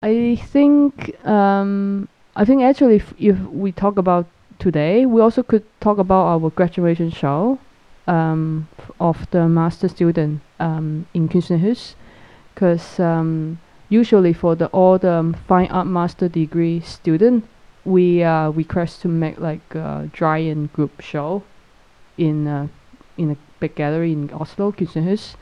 I think um, I think actually if, if we talk about today, we also could talk about our graduation show um, of the master student um, in Kunstnerhus, because um, usually for the all the fine art master degree student, we uh, request to make like a giant group show in a, in a big gallery in Oslo, Kunstnerhus,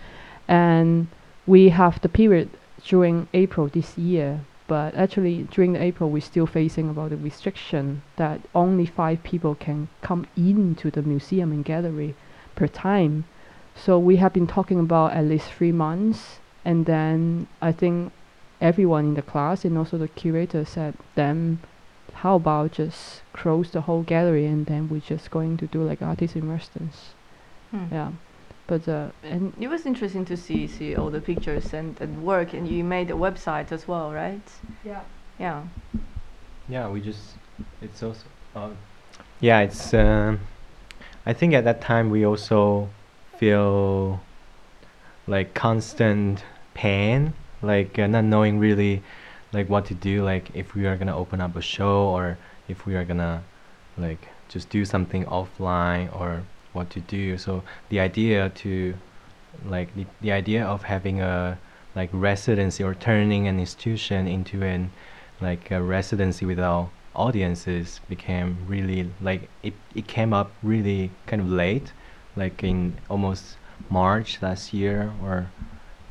and we have the period during April this year. But actually, during the April, we're still facing about the restriction that only five people can come into the museum and gallery per time. So we have been talking about at least three months, and then I think everyone in the class and also the curator said, then how about just close the whole gallery and then we're just going to do like artist in residence. Hmm. Yeah, but uh, and It was interesting to see see all the pictures and, and work, and you made a website as well, right? yeah. Yeah. Yeah, we just it's also uh, yeah, it's um I think at that time we also feel like constant pain, like uh, not knowing really like what to do, like if we are gonna open up a show or if we are gonna like just do something offline or what to do. So the idea to like the, the idea of having a like residency or turning an institution into an like a residency without audiences became really like it, it came up really kind of late like in almost march last year or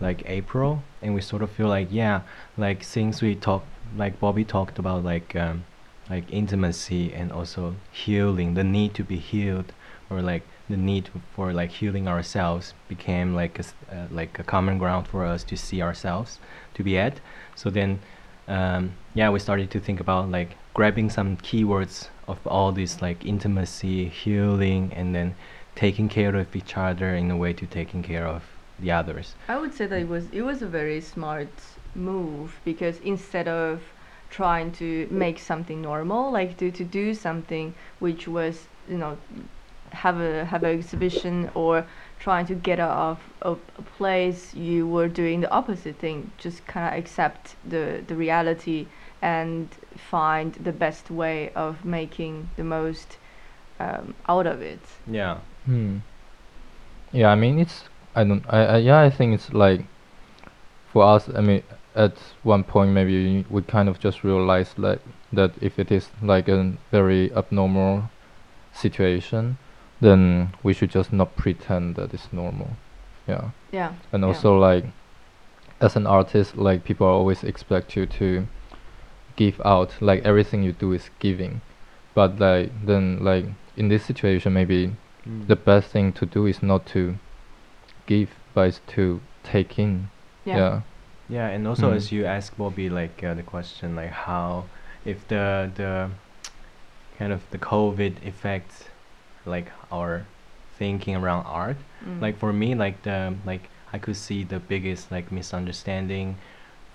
like april and we sort of feel like yeah like since we talked like bobby talked about like um, like intimacy and also healing the need to be healed or like the need for like healing ourselves became like a, uh, like a common ground for us to see ourselves to be at. So then um, yeah we started to think about like grabbing some keywords of all this like intimacy healing and then taking care of each other in a way to taking care of the others. I would say that it was it was a very smart move because instead of trying to make something normal, like to, to do something which was you know have a have an exhibition or trying to get out of, of a place, you were doing the opposite thing. Just kind of accept the the reality and find the best way of making the most um, out of it. yeah Hmm. Yeah, I mean it's I don't I, I yeah I think it's like for us I mean at one point maybe we kind of just realized like that if it is like a very abnormal situation then we should just not pretend that it's normal. Yeah. Yeah. And Yeah. also like as an artist like people always expect you to give out like everything you do is giving. But like then like in this situation maybe Mm. the best thing to do is not to give but is to take in Yeah. yeah Yeah, and also Mm. as you ask Bobby, like uh, the question, like how, if the the kind of the COVID affects, like our thinking around art. Mm. Like for me, like the like I could see the biggest like misunderstanding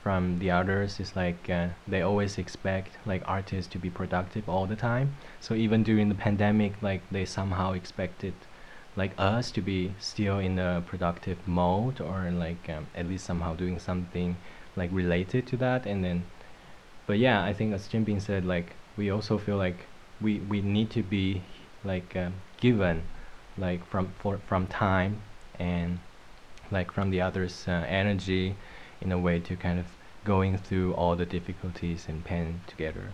from the others is like uh, they always expect like artists to be productive all the time. So even during the pandemic, like they somehow expected like us to be still in a productive mode or like um, at least somehow doing something like related to that and then but yeah i think as jim Bean said like we also feel like we we need to be like um, given like from for from time and like from the others uh, energy in a way to kind of going through all the difficulties and pain together